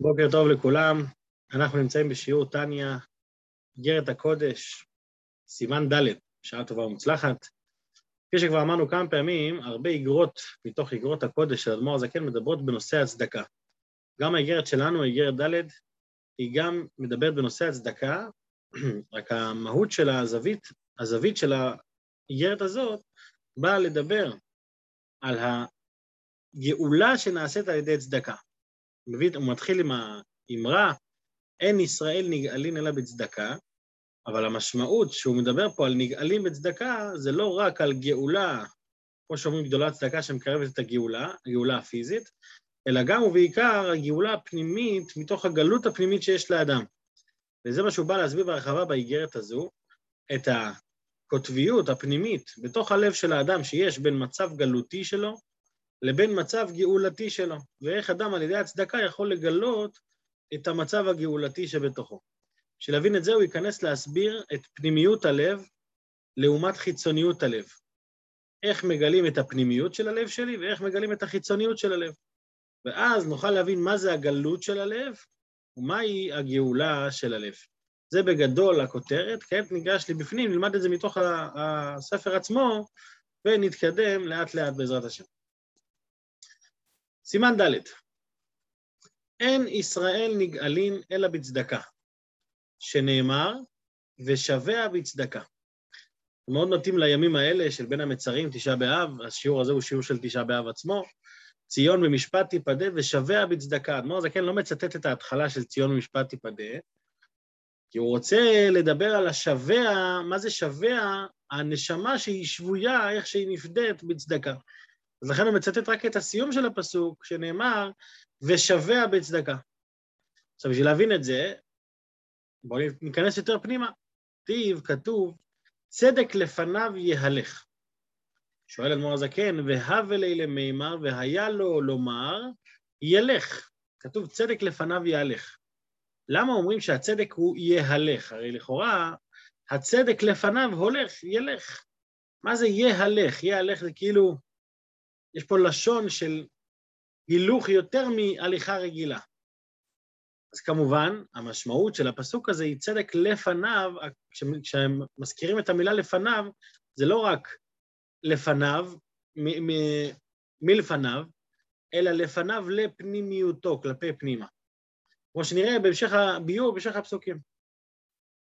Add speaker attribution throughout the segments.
Speaker 1: בוקר טוב לכולם, אנחנו נמצאים בשיעור טניה, איגרת הקודש, סימן ד', שעה טובה ומוצלחת. כפי שכבר אמרנו כמה פעמים, הרבה איגרות מתוך איגרות הקודש של אדמו"ר הזקן מדברות בנושא הצדקה. גם האיגרת שלנו, איגרת ד', היא גם מדברת בנושא הצדקה, רק המהות של הזווית, הזווית של האיגרת הזאת, באה לדבר על הגאולה שנעשית על ידי צדקה. מביא, הוא מתחיל עם האמרה, אין ישראל נגאלין אלא בצדקה, אבל המשמעות שהוא מדבר פה על נגאלים בצדקה, זה לא רק על גאולה, כמו שאומרים גדולה צדקה שמקרבת את הגאולה, הגאולה הפיזית, אלא גם ובעיקר הגאולה הפנימית, מתוך הגלות הפנימית שיש לאדם. וזה מה שהוא בא להסביר בהרחבה באיגרת הזו, את הקוטביות הפנימית בתוך הלב של האדם שיש בין מצב גלותי שלו לבין מצב גאולתי שלו, ואיך אדם על ידי הצדקה יכול לגלות את המצב הגאולתי שבתוכו. בשביל להבין את זה הוא ייכנס להסביר את פנימיות הלב לעומת חיצוניות הלב. איך מגלים את הפנימיות של הלב שלי ואיך מגלים את החיצוניות של הלב. ואז נוכל להבין מה זה הגלות של הלב ומהי הגאולה של הלב. זה בגדול הכותרת, כעת ניגש לי בפנים, נלמד את זה מתוך הספר עצמו ונתקדם לאט לאט בעזרת השם. סימן ד' אין ישראל נגאלין אלא בצדקה, שנאמר, ושבע בצדקה. מאוד מתאים לימים האלה של בין המצרים, תשעה באב, השיעור הזה הוא שיעור של תשעה באב עצמו, ציון במשפט תיפדה ושבע בצדקה. אדמו"ר זקן לא מצטט את ההתחלה של ציון במשפט תיפדה, כי הוא רוצה לדבר על השבע, מה זה שבע? הנשמה שהיא שבויה, איך שהיא נפדית בצדקה. אז לכן הוא מצטט רק את הסיום של הפסוק, שנאמר, ושבע בצדקה. עכשיו, בשביל להבין את זה, בואו ניכנס יותר פנימה. כתיב, כתוב, צדק לפניו יהלך. שואל אדמו"ר הזקן, והווה לי למימר, והיה לו לומר, ילך. כתוב, צדק לפניו יהלך. למה אומרים שהצדק הוא יהלך? הרי לכאורה, הצדק לפניו הולך, ילך. מה זה יהלך? יהלך זה כאילו יש פה לשון של הילוך יותר מהליכה רגילה. אז כמובן, המשמעות של הפסוק הזה היא צדק לפניו, כשהם מזכירים את המילה לפניו, זה לא רק לפניו, מלפניו, אלא לפניו לפנימיותו, כלפי פנימה. כמו שנראה בהמשך הביור, בהמשך הפסוקים.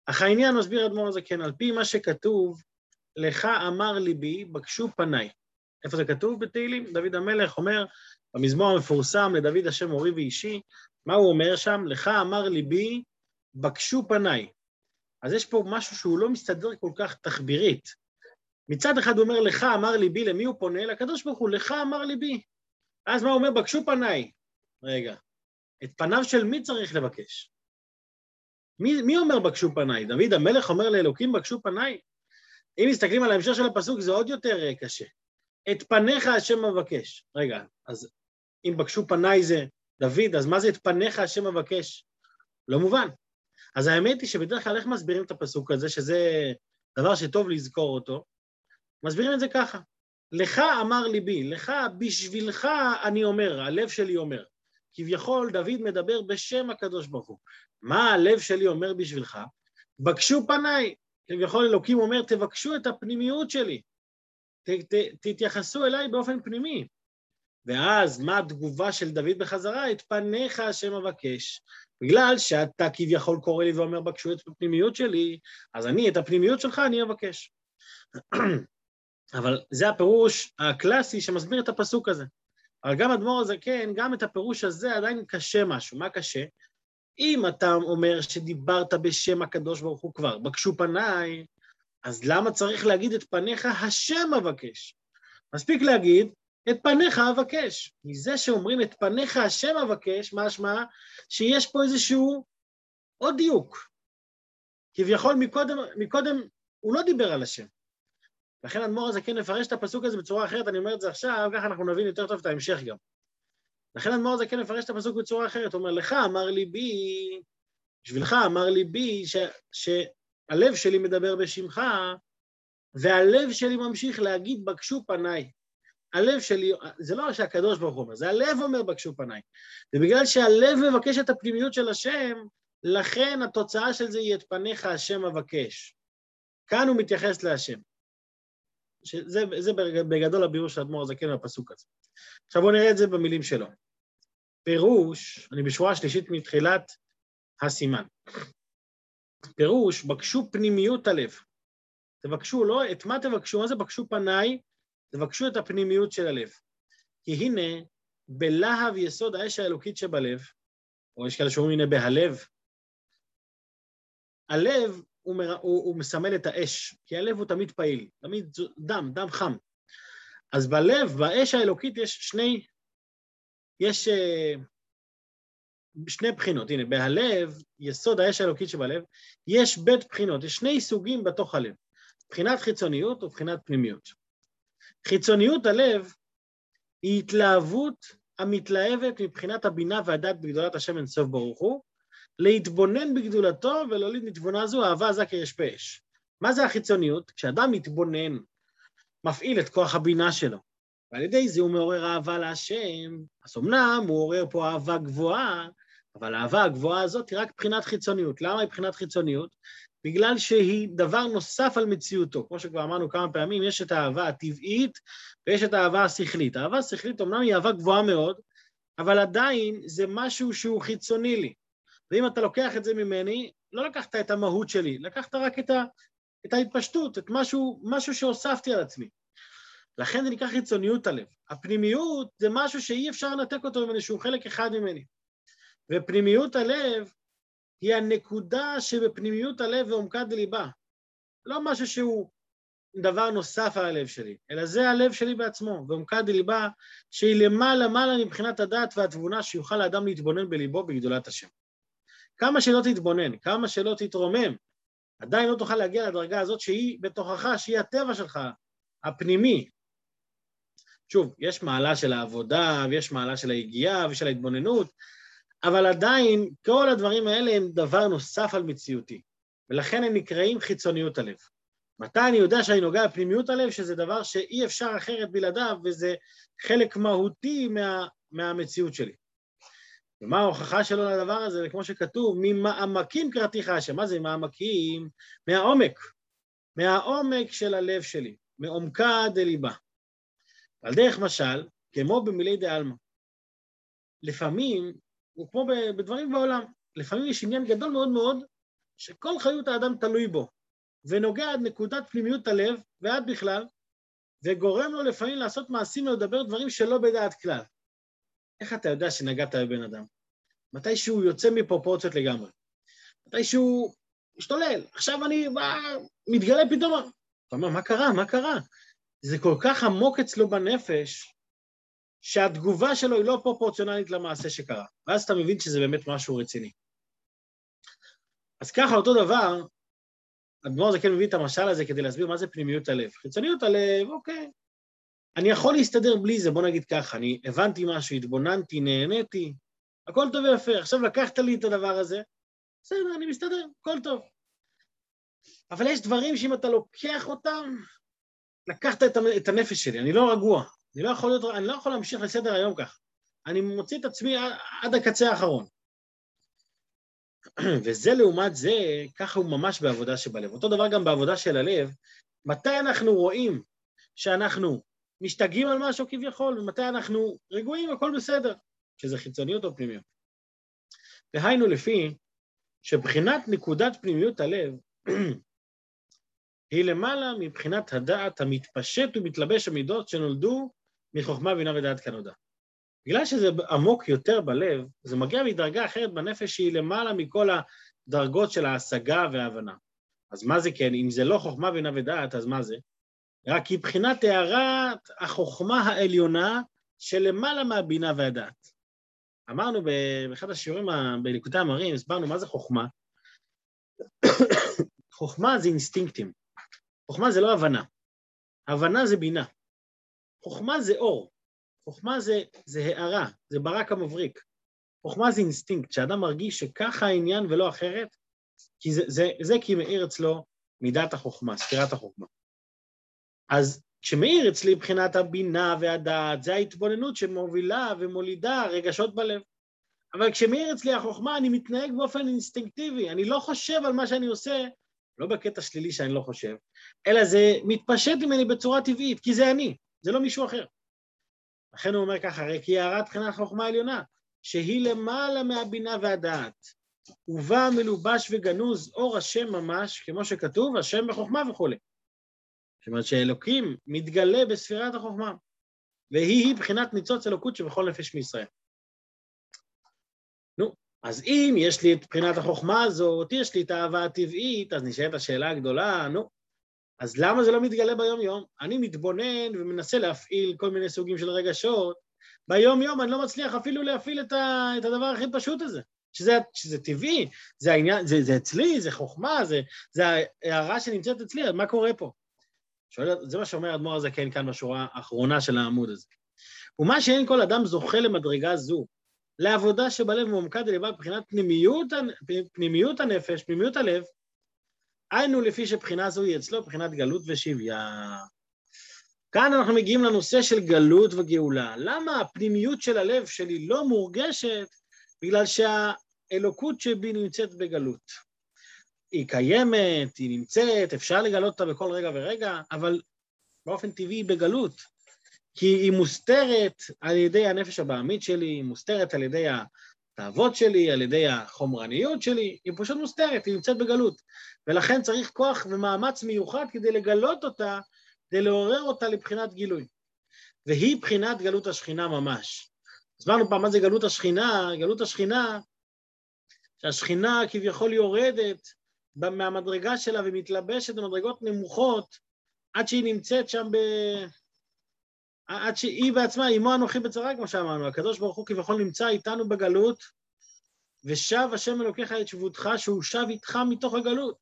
Speaker 1: אך העניין מסביר אדמו"ר הזקן, על פי מה שכתוב, לך אמר ליבי, בקשו פניי. איפה זה כתוב בתהילים? דוד המלך אומר במזמור המפורסם לדוד השם מורי ואישי, מה הוא אומר שם? לך אמר ליבי, בקשו פניי. אז יש פה משהו שהוא לא מסתדר כל כך תחבירית. מצד אחד הוא אומר, לך אמר ליבי, למי הוא פונה? לקדוש ברוך הוא, לך אמר ליבי. אז מה הוא אומר? בקשו פניי. רגע, את פניו של מי צריך לבקש? מי, מי אומר בקשו פניי? דוד המלך אומר לאלוקים, בקשו פניי? אם מסתכלים על ההמשך של הפסוק, זה עוד יותר אה, קשה. את פניך השם מבקש. רגע, אז אם בקשו פניי זה דוד, אז מה זה את פניך השם מבקש? לא מובן. אז האמת היא שבדרך כלל איך מסבירים את הפסוק הזה, שזה דבר שטוב לזכור אותו? מסבירים את זה ככה. לך אמר ליבי, לך, בשבילך אני אומר, הלב שלי אומר. כביכול דוד מדבר בשם הקדוש ברוך הוא. מה הלב שלי אומר בשבילך? בקשו פניי. כביכול אלוקים אומר, תבקשו את הפנימיות שלי. ת, ת, תתייחסו אליי באופן פנימי. ואז מה התגובה של דוד בחזרה? את פניך השם אבקש. בגלל שאתה כביכול קורא לי ואומר בקשו את הפנימיות שלי, אז אני את הפנימיות שלך אני אבקש. אבל זה הפירוש הקלאסי שמסביר את הפסוק הזה. אבל גם אדמו"ר הזקן, כן, גם את הפירוש הזה עדיין קשה משהו. מה קשה? אם אתה אומר שדיברת בשם הקדוש ברוך הוא כבר, בקשו פניי, אז למה צריך להגיד את פניך השם אבקש? מספיק להגיד את פניך אבקש. מזה שאומרים את פניך השם אבקש, משמע שיש פה איזשהו עוד דיוק. כביכול מקודם, מקודם הוא לא דיבר על השם. לכן אדמו"ר הזה כן מפרש את הפסוק הזה בצורה אחרת, אני אומר את זה עכשיו, ככה אנחנו נבין יותר טוב את ההמשך גם. לכן אדמו"ר הזה כן מפרש את הפסוק בצורה אחרת, הוא אומר, לך אמר ליבי, בשבילך אמר ליבי, ש, ש, הלב שלי מדבר בשמך, והלב שלי ממשיך להגיד, בקשו פניי. הלב שלי, זה לא שהקדוש ברוך הוא אומר, זה הלב אומר בקשו פניי. ובגלל שהלב מבקש את הפנימיות של השם, לכן התוצאה של זה היא את פניך השם אבקש. כאן הוא מתייחס להשם. שזה, זה בגדול הביאור של אדמו"ר הזקן בפסוק הזה. עכשיו בואו נראה את זה במילים שלו. פירוש, אני בשורה השלישית מתחילת הסימן. פירוש, בקשו פנימיות הלב. תבקשו, לא, את מה תבקשו? מה זה בקשו פניי? תבקשו את הפנימיות של הלב. כי הנה, בלהב יסוד האש האלוקית שבלב, או יש כאלה שאומרים הנה בהלב, הלב הוא, מר... הוא, הוא מסמל את האש, כי הלב הוא תמיד פעיל, תמיד דם, דם חם. אז בלב, באש האלוקית יש שני, יש שני בחינות. הנה, בהלב, יסוד האש האלוקית שבלב, יש בית בחינות, יש שני סוגים בתוך הלב, בחינת חיצוניות ובחינת פנימיות. חיצוניות הלב היא התלהבות המתלהבת מבחינת הבינה והדת בגדולת השם אינסוף ברוך הוא, להתבונן בגדולתו ולהוליד מתבונה זו אהבה עזה כיש פש. מה זה החיצוניות? כשאדם מתבונן, מפעיל את כוח הבינה שלו, ועל ידי זה הוא מעורר אהבה להשם, אז אמנם הוא עורר פה אהבה גבוהה, אבל האהבה הגבוהה הזאת היא רק מבחינת חיצוניות. למה היא מבחינת חיצוניות? בגלל שהיא דבר נוסף על מציאותו. כמו שכבר אמרנו כמה פעמים, יש את האהבה הטבעית ויש את האהבה השכלית. האהבה השכלית אמנם היא אהבה גבוהה מאוד, אבל עדיין זה משהו שהוא חיצוני לי. ואם אתה לוקח את זה ממני, לא לקחת את המהות שלי, לקחת רק את, ה, את ההתפשטות, את משהו, משהו שהוספתי על עצמי. לכן זה נקרא חיצוניות הלב. הפנימיות זה משהו שאי אפשר לנתק אותו ממני, שהוא חלק אחד ממני. ופנימיות הלב היא הנקודה שבפנימיות הלב ועומקה דליבה. לא משהו שהוא דבר נוסף על הלב שלי, אלא זה הלב שלי בעצמו, ועומקה דליבה שהיא למעלה מעלה מבחינת הדעת והתבונה שיוכל האדם להתבונן בליבו בגדולת השם. כמה שלא תתבונן, כמה שלא תתרומם, עדיין לא תוכל להגיע לדרגה הזאת שהיא בתוכך, שהיא הטבע שלך, הפנימי. שוב, יש מעלה של העבודה, ויש מעלה של היגיעה ושל ההתבוננות, אבל עדיין כל הדברים האלה הם דבר נוסף על מציאותי, ולכן הם נקראים חיצוניות הלב. מתי אני יודע שאני נוגע בפנימיות הלב, שזה דבר שאי אפשר אחרת בלעדיו, וזה חלק מהותי מה, מהמציאות שלי. ומה ההוכחה שלו לדבר הזה? כמו שכתוב, ממעמקים קראתיך השם. מה זה מעמקים? מהעומק. מהעומק של הלב שלי, מעומקה דליבה. על דרך משל, כמו במילי דה עלמא. לפעמים, הוא כמו בדברים בעולם, לפעמים יש עניין גדול מאוד מאוד, שכל חיות האדם תלוי בו, ונוגע עד נקודת פנימיות הלב, ועד בכלל, וגורם לו לפעמים לעשות מעשים ולדבר דברים שלא בדעת כלל. איך אתה יודע שנגעת בבן אדם? מתי שהוא יוצא מפרופורציות לגמרי. מתי שהוא משתולל. עכשיו אני בא, מתגלה פתאום, אתה אומר, מה קרה? מה קרה? זה כל כך עמוק אצלו בנפש, שהתגובה שלו היא לא פרופורציונלית למעשה שקרה. ואז אתה מבין שזה באמת משהו רציני. אז ככה, אותו דבר, אדמו"ר הזה כן מביא את המשל הזה כדי להסביר מה זה פנימיות הלב. חיצוניות הלב, אוקיי. אני יכול להסתדר בלי זה, בוא נגיד ככה, אני הבנתי משהו, התבוננתי, נהניתי, הכל טוב ויפה. עכשיו לקחת לי את הדבר הזה, בסדר, אני מסתדר, הכל טוב. אבל יש דברים שאם אתה לוקח אותם, לקחת את הנפש שלי, אני לא רגוע, אני לא יכול, להיות, אני לא יכול להמשיך לסדר היום כך. אני מוציא את עצמי עד הקצה האחרון. וזה לעומת זה, ככה הוא ממש בעבודה שבלב. אותו דבר גם בעבודה של הלב, מתי אנחנו רואים שאנחנו משתגעים על משהו כביכול, ומתי אנחנו רגועים, הכל בסדר, שזה חיצוניות או פנימיות. והיינו לפי שבחינת נקודת פנימיות הלב היא למעלה מבחינת הדעת המתפשט ומתלבש המידות שנולדו מחוכמה, בינה ודעת כנודע. בגלל שזה עמוק יותר בלב, זה מגיע מדרגה אחרת בנפש שהיא למעלה מכל הדרגות של ההשגה וההבנה. אז מה זה כן? אם זה לא חוכמה, בינה ודעת, אז מה זה? רק היא בחינת הערת החוכמה העליונה שלמעלה מהבינה והדעת. אמרנו באחד השיעורים בליקודי המרים, הסברנו מה זה חוכמה. חוכמה זה אינסטינקטים. חוכמה זה לא הבנה. הבנה זה בינה. חוכמה זה אור. חוכמה זה, זה הערה, זה ברק המבריק. חוכמה זה אינסטינקט, שאדם מרגיש שככה העניין ולא אחרת, כי זה, זה, זה כי מאיר אצלו מידת החוכמה, ספירת החוכמה. אז כשמאיר אצלי מבחינת הבינה והדעת, זה ההתבוננות שמובילה ומולידה רגשות בלב. אבל כשמאיר אצלי החוכמה, אני מתנהג באופן אינסטינקטיבי, אני לא חושב על מה שאני עושה, לא בקטע שלילי שאני לא חושב, אלא זה מתפשט ממני בצורה טבעית, כי זה אני, זה לא מישהו אחר. לכן הוא אומר ככה, הרי כי הערת בחינת חוכמה עליונה, שהיא למעלה מהבינה והדעת, ובא מלובש וגנוז אור השם ממש, כמו שכתוב, השם בחוכמה וכולי. זאת אומרת שאלוקים מתגלה בספירת החוכמה, והיא בחינת ניצוץ אלוקות שבכל נפש מישראל. נו, אז אם יש לי את בחינת החוכמה הזאת, יש לי את האהבה הטבעית, אז נשאלת השאלה הגדולה, נו, אז למה זה לא מתגלה ביום-יום? אני מתבונן ומנסה להפעיל כל מיני סוגים של רגשות, ביום-יום אני לא מצליח אפילו להפעיל את, ה, את הדבר הכי פשוט הזה, שזה, שזה טבעי, זה העניין, זה, זה אצלי, זה חוכמה, זה, זה ההערה שנמצאת אצלי, אז מה קורה פה? שואל, זה מה שאומר אדמו"ר הזקן כאן בשורה האחרונה של העמוד הזה. ומה שאין כל אדם זוכה למדרגה זו, לעבודה שבלב מועמקד ללבד מבחינת פנימיות, פנימיות הנפש, פנימיות הלב, היינו לפי שבחינה זו היא אצלו בחינת גלות ושביה. כאן אנחנו מגיעים לנושא של גלות וגאולה. למה הפנימיות של הלב שלי לא מורגשת? בגלל שהאלוקות שבי נמצאת בגלות. היא קיימת, היא נמצאת, אפשר לגלות אותה בכל רגע ורגע, אבל באופן טבעי היא בגלות. כי היא מוסתרת על ידי הנפש הבעמית שלי, היא מוסתרת על ידי התאוות שלי, על ידי החומרניות שלי, היא פשוט מוסתרת, היא נמצאת בגלות. ולכן צריך כוח ומאמץ מיוחד כדי לגלות אותה, כדי לעורר אותה לבחינת גילוי. והיא בחינת גלות השכינה ממש. הסברנו פעם מה זה גלות השכינה, גלות השכינה, שהשכינה כביכול יורדת מהמדרגה שלה ומתלבשת במדרגות נמוכות עד שהיא נמצאת שם ב... עד שהיא בעצמה, אמו אנוכי בצרה, כמו שאמרנו, הקדוש ברוך הוא כביכול נמצא איתנו בגלות, ושב השם אלוקיך את שבותך, שהוא שב איתך מתוך הגלות.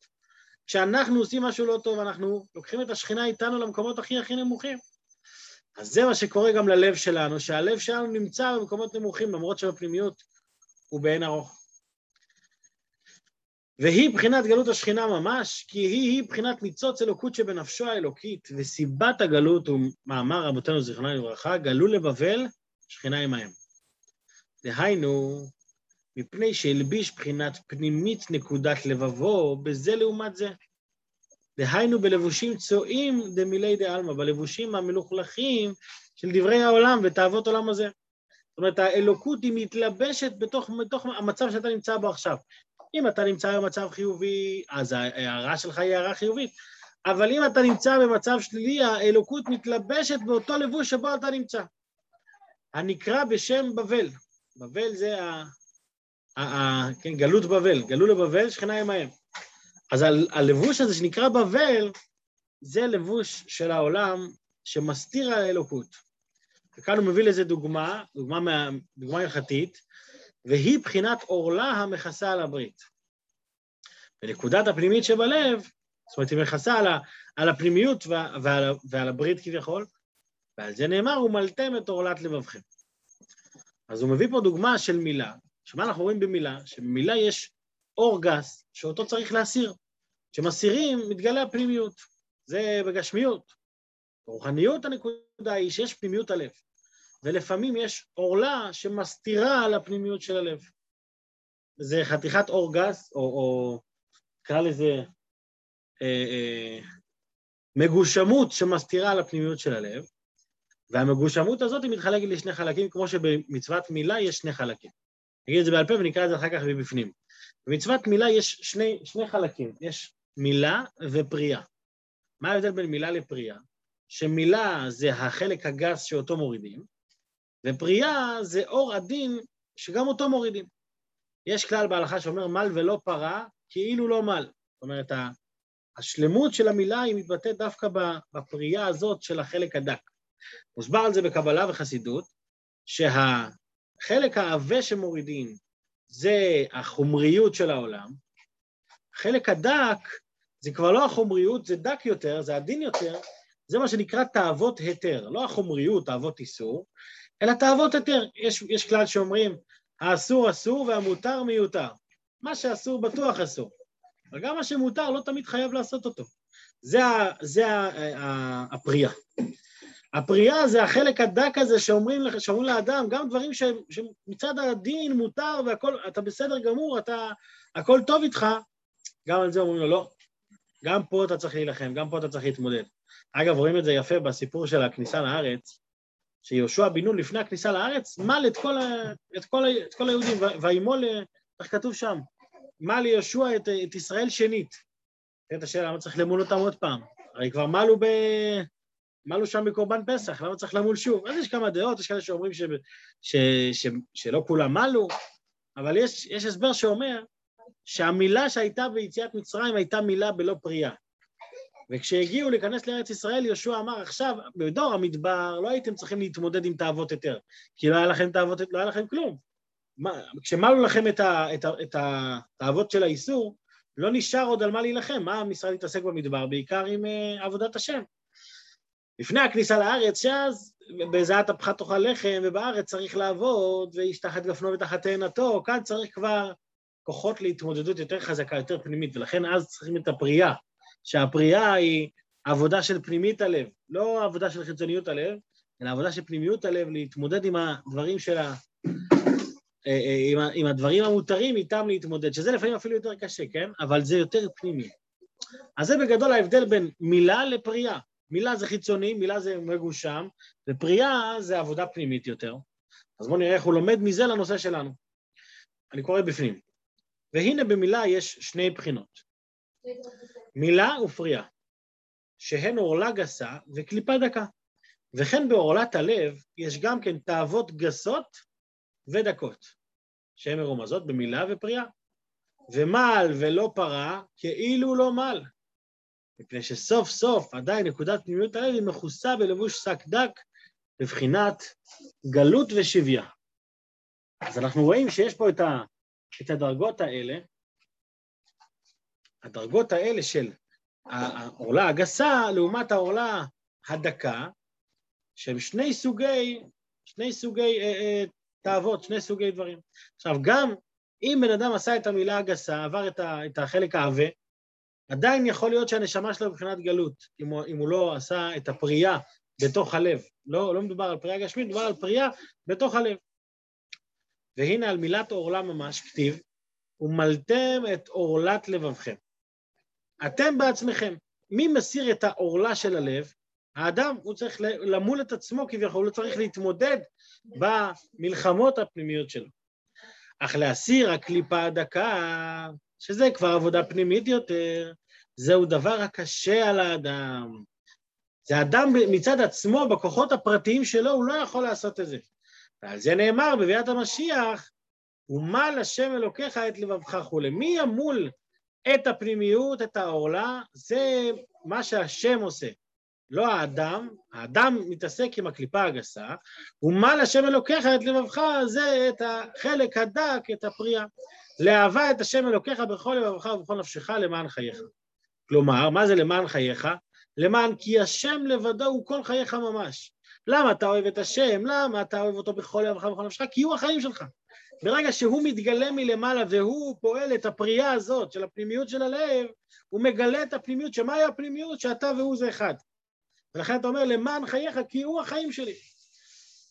Speaker 1: כשאנחנו עושים משהו לא טוב, אנחנו לוקחים את השכינה איתנו למקומות הכי הכי נמוכים. אז זה מה שקורה גם ללב שלנו, שהלב שלנו נמצא במקומות נמוכים, למרות שבפנימיות הוא באין ארוך. והיא בחינת גלות השכינה ממש, כי היא היא בחינת ניצוץ אלוקות שבנפשו האלוקית, וסיבת הגלות הוא מאמר רבותינו זיכרונם לברכה, גלו לבבל, שכינה עמהם. דהיינו, מפני שהלביש בחינת פנימית נקודת לבבו, בזה לעומת זה. דהיינו בלבושים צועים דמילי דעלמא, בלבושים המלוכלכים של דברי העולם ותאוות עולם הזה. זאת אומרת, האלוקות היא מתלבשת בתוך, בתוך המצב שאתה נמצא בו עכשיו. אם אתה נמצא במצב חיובי, אז ההערה שלך היא הערה חיובית. אבל אם אתה נמצא במצב שלילי, האלוקות מתלבשת באותו לבוש שבו אתה נמצא. הנקרא בשם בבל. בבל זה ה... ה, ה כן, גלות בבל, גלו לבבל, שכנה עמהם. אז הלבוש הזה שנקרא בבל, זה לבוש של העולם שמסתיר האלוקות. וכאן הוא מביא לזה דוגמה, דוגמה, מה, דוגמה הלכתית, והיא בחינת עורלה המכסה על הברית. ונקודת הפנימית שבלב, זאת אומרת, היא מכסה על, על הפנימיות ועל, ועל הברית כביכול, ועל זה נאמר, ומלתם את עורלת לבבכם. אז הוא מביא פה דוגמה של מילה, שמה אנחנו רואים במילה? שבמילה יש אור גס, שאותו צריך להסיר. כשמסירים, מתגלה הפנימיות. זה בגשמיות. ברוחניות הנקודה היא שיש פנימיות הלב. ולפעמים יש עורלה שמסתירה על הפנימיות של הלב. זה חתיכת אור גס, או, או נקרא לזה אה, אה, מגושמות שמסתירה על הפנימיות של הלב, והמגושמות הזאת היא מתחלקת לשני חלקים, כמו שבמצוות מילה יש שני חלקים. נגיד את זה בעל פה ונקרא את זה אחר כך מבפנים. במצוות מילה יש שני, שני חלקים, יש מילה ופרייה. מה ההבדל בין מילה לפרייה? שמילה זה החלק הגס שאותו מורידים, ופרייה זה אור עדין שגם אותו מורידים. יש כלל בהלכה שאומר מל ולא פרה, כאילו לא מל. זאת אומרת, השלמות של המילה היא מתבטאת דווקא בפרייה הזאת של החלק הדק. מוסבר על זה בקבלה וחסידות, שהחלק העבה שמורידים זה החומריות של העולם, החלק הדק זה כבר לא החומריות, זה דק יותר, זה עדין יותר, זה מה שנקרא תאוות היתר, לא החומריות, תאוות איסור, אלא תאוות היתר. יש, יש כלל שאומרים, האסור אסור והמותר מיותר. מה שאסור בטוח אסור, אבל גם מה שמותר לא תמיד חייב לעשות אותו. זה, זה הפרייה. הפרייה זה החלק הדק הזה שאומרים, שאומרים לאדם, גם דברים שמצד הדין מותר והכל, אתה בסדר גמור, אתה, הכל טוב איתך, גם על זה אומרים לו, לא, גם פה אתה צריך להילחם, גם פה אתה צריך להתמודד. אגב, רואים את זה יפה בסיפור של הכניסה לארץ, שיהושע בן נון לפני הכניסה לארץ, מל את כל, ה, את כל, ה, את כל היהודים, וימול, איך כתוב שם? מל יהושע את, את ישראל שנית. את השאלה, למה צריך למול אותם עוד פעם? הרי כבר מלו ב... מלו שם בקורבן פסח, למה צריך למול שוב? אז יש כמה דעות, יש כאלה שאומרים ש, ש, ש, שלא כולם מלו, אבל יש, יש הסבר שאומר שהמילה שהייתה ביציאת מצרים הייתה מילה בלא פריאה. וכשהגיעו להיכנס לארץ ישראל, יהושע אמר, עכשיו, בדור המדבר, לא הייתם צריכים להתמודד עם תאוות יותר, כי לא היה לכם תאוות, לא היה לכם כלום. כשמלו לכם את, ה, את, ה, את התאוות של האיסור, לא נשאר עוד על מה להילחם. מה עם ישראל להתעסק במדבר? בעיקר עם uh, עבודת השם. לפני הכניסה לארץ, שאז בזעת הפחת תאכל לחם, ובארץ צריך לעבוד, ואיש תחת גפנו ותחת תאנתו, כאן צריך כבר כוחות להתמודדות יותר חזקה, יותר פנימית, ולכן אז צריכים את הפרייה, שהפרייה היא עבודה של פנימית הלב, לא עבודה של חיצוניות הלב, אלא עבודה של פנימיות הלב, להתמודד עם הדברים של ה... אה, אה, עם, עם הדברים המותרים, איתם להתמודד, שזה לפעמים אפילו יותר קשה, כן? אבל זה יותר פנימי. אז זה בגדול ההבדל בין מילה לפרייה. מילה זה חיצוני, מילה זה מגושם, ופרייה זה עבודה פנימית יותר. אז בואו נראה איך הוא לומד מזה לנושא שלנו. אני קורא בפנים. והנה במילה יש שני בחינות. מילה ופרייה, שהן עורלה גסה וקליפה דקה. וכן בעורלת הלב יש גם כן תאוות גסות ודקות, שהן מרומזות במילה ופרייה. ומל ולא פרה כאילו לא מל, מפני שסוף סוף עדיין נקודת פנימיות הלב היא מכוסה בלבוש שק דק בבחינת גלות ושביה. אז אנחנו רואים שיש פה את, ה, את הדרגות האלה, הדרגות האלה של העורלה הגסה לעומת העורלה הדקה, שהם שני סוגי, שני סוגי אה, אה, תאוות, שני סוגי דברים. עכשיו, גם אם בן אדם עשה את המילה הגסה, עבר את, ה, את החלק העבה, עדיין יכול להיות שהנשמה שלו מבחינת גלות, אם הוא, אם הוא לא עשה את הפרייה בתוך הלב. לא, לא מדובר על פרייה גשמית, מדובר על פרייה בתוך הלב. והנה על מילת עורלה ממש כתיב, ומלתם את עורלת לבבכם. אתם בעצמכם. מי מסיר את העורלה של הלב? האדם, הוא צריך למול את עצמו כביכול, הוא צריך להתמודד במלחמות הפנימיות שלו. אך להסיר הקליפה הדקה, שזה כבר עבודה פנימית יותר, זהו דבר הקשה על האדם. זה אדם מצד עצמו, בכוחות הפרטיים שלו, הוא לא יכול לעשות את זה. ועל זה נאמר בביאת המשיח, ומל השם אלוקיך את לבבך כולי. מי ימול את הפנימיות, את העורלה? זה מה שהשם עושה. לא האדם, האדם מתעסק עם הקליפה הגסה, ומל השם אלוקיך את לבבך, זה את החלק הדק, את הפרייה. לאהבה את השם אלוקיך בכל לבבך ובכל נפשך למען חייך. כלומר, מה זה למען חייך? למען כי השם לבדו הוא כל חייך ממש. למה אתה אוהב את השם? למה אתה אוהב אותו בכל לבבך ובכל נפשך? כי הוא החיים שלך. ברגע שהוא מתגלה מלמעלה והוא פועל את הפרייה הזאת של הפנימיות של הלב, הוא מגלה את הפנימיות, שמהי הפנימיות? שאתה והוא זה אחד. ולכן אתה אומר, למען חייך, כי הוא החיים שלי.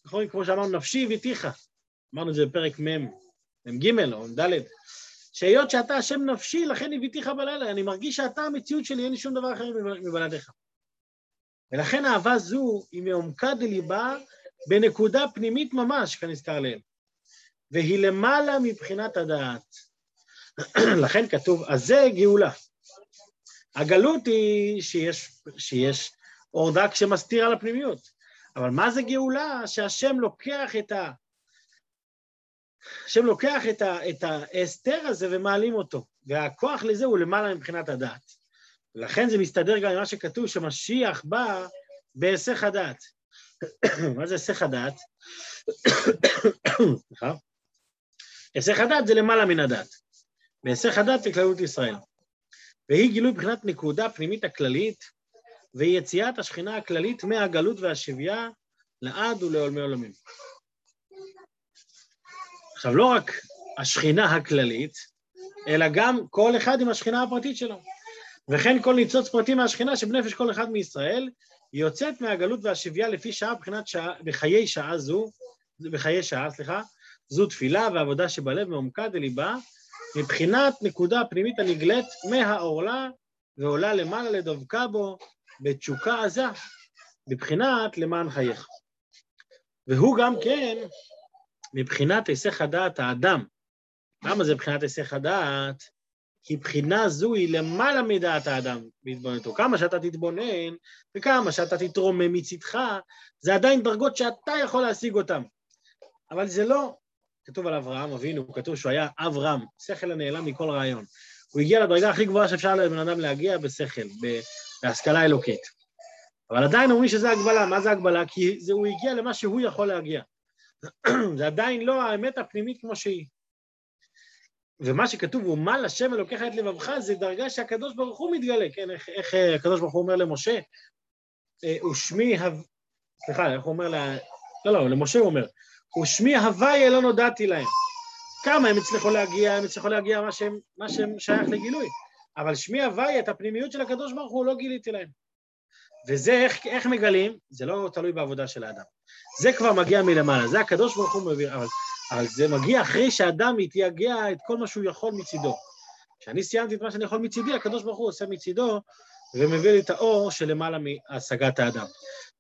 Speaker 1: נכון, כמו שאמרנו, נפשי הביתיך. אמרנו את זה בפרק מ', מ"ג או מ"ד. שהיות שאתה השם נפשי, לכן הביתיך בלילה. אני מרגיש שאתה המציאות שלי, אין לי שום דבר אחר מבלעדיך. ולכן אהבה זו היא מעומקה דליבה בנקודה פנימית ממש, כנזכר לעיל. והיא למעלה מבחינת הדעת. לכן כתוב, אז זה גאולה. הגלות היא שיש, שיש אור דק שמסתיר על הפנימיות. אבל מה זה גאולה? שהשם לוקח את ה... השם לוקח את, ה, את ההסתר הזה ומעלים אותו, והכוח לזה הוא למעלה מבחינת הדעת. ולכן זה מסתדר גם עם מה שכתוב, שמשיח בא בהיסח הדעת. מה זה היסח הדעת? סליחה. היסח הדעת זה למעלה מן הדעת. בהיסח הדעת זה כללות ישראל. והיא גילוי מבחינת נקודה פנימית הכללית, והיא יציאת השכינה הכללית מהגלות והשבייה לעד ולעולמי עולמים. עכשיו, לא רק השכינה הכללית, אלא גם כל אחד עם השכינה הפרטית שלו. וכן כל ניצוץ פרטי מהשכינה שבנפש כל אחד מישראל יוצאת מהגלות והשבייה לפי שעה מבחינת שעה, בחיי שעה זו, בחיי שעה, סליחה, זו תפילה ועבודה שבלב מעומקה דליבה, מבחינת נקודה פנימית הנגלית מהעורלה ועולה למעלה לדבקה בו בתשוקה עזה, מבחינת למען חייך. והוא גם כן מבחינת היסח הדעת האדם. למה זה מבחינת היסח הדעת? כי בחינה זו היא למעלה מדעת האדם בהתבוננותו. כמה שאתה תתבונן וכמה שאתה תתרומם מצדך, זה עדיין דרגות שאתה יכול להשיג אותן. אבל זה לא, כתוב על אברהם אבינו, כתוב שהוא היה אב רם, שכל הנעלם מכל רעיון. הוא הגיע לדרגה הכי גבוהה שאפשר לבן אדם להגיע בשכל, בהשכלה אלוקית. אבל עדיין אומרים שזה הגבלה, מה זה הגבלה? כי זה, הוא הגיע למה שהוא יכול להגיע. זה עדיין לא האמת הפנימית כמו שהיא. ומה שכתוב, ומל השם אלוקיך את לבבך, זה דרגה שהקדוש ברוך הוא מתגלה, כן? איך, איך אה, הקדוש ברוך הוא אומר למשה, אה, ושמי. סליחה, איך הוא אומר ל... לא, לא, למשה הוא אומר, ושמי הוויה לא נודעתי להם. כמה הם הצליחו להגיע, הם הצליחו להגיע מה שהם, מה שהם שייך לגילוי. אבל שמי הוויה, את הפנימיות של הקדוש ברוך הוא, לא גיליתי להם. וזה איך, איך מגלים, זה לא תלוי בעבודה של האדם. זה כבר מגיע מלמעלה, זה הקדוש ברוך הוא מביא, אבל, אבל זה מגיע אחרי שאדם מתייגע את כל מה שהוא יכול מצידו. כשאני סיימתי את מה שאני יכול מצידי, הקדוש ברוך הוא עושה מצידו ומביא לי את האור שלמעלה מהשגת האדם.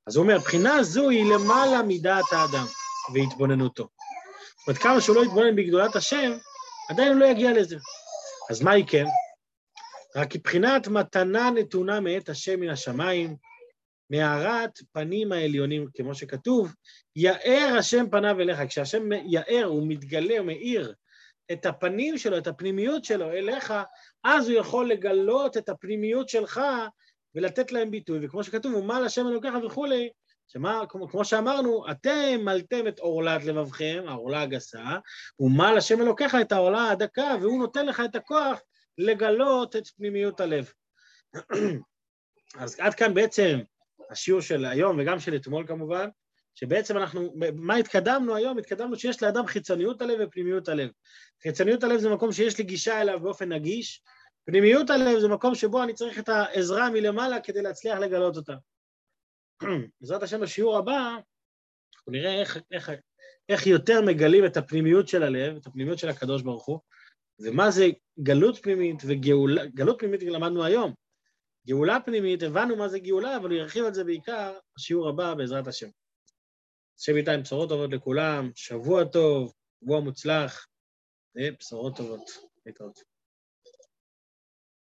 Speaker 1: אז הוא אומר, הבחינה הזו היא למעלה מדעת האדם והתבוננותו. זאת אומרת, כמה שהוא לא יתבונן בגדולת השם, עדיין הוא לא יגיע לזה. אז מה היא כן? רק מבחינת מתנה נתונה מאת השם מן השמיים, מהארת פנים העליונים, כמו שכתוב, יאר השם פניו אליך. כשהשם יאר, הוא מתגלה, הוא מאיר את הפנים שלו, את הפנימיות שלו אליך, אז הוא יכול לגלות את הפנימיות שלך ולתת להם ביטוי. וכמו שכתוב, ומעל השם אלוקיך וכולי, שמה, כמו, כמו שאמרנו, אתם מלתם את עורלת לבבכם, העורלה הגסה, ומעל השם אלוקיך את העורלה הדקה, והוא נותן לך את הכוח לגלות את פנימיות הלב. אז עד כאן בעצם השיעור של היום וגם של אתמול כמובן, שבעצם אנחנו, מה התקדמנו היום? התקדמנו שיש לאדם חיצוניות הלב ופנימיות הלב. חיצוניות הלב זה מקום שיש לי גישה אליו באופן נגיש, פנימיות הלב זה מקום שבו אני צריך את העזרה מלמעלה כדי להצליח לגלות אותה. בעזרת השם בשיעור הבא, אנחנו נראה איך, איך, איך יותר מגלים את הפנימיות של הלב, את הפנימיות של הקדוש ברוך הוא, ומה זה גלות פנימית וגאולה, גלות פנימית למדנו היום. גאולה פנימית, הבנו מה זה גאולה, אבל הוא ירחיב על זה בעיקר בשיעור הבא בעזרת השם. השם איתה עם בשורות טובות לכולם, שבוע טוב, שבוע מוצלח, ובשורות טובות. להתראות.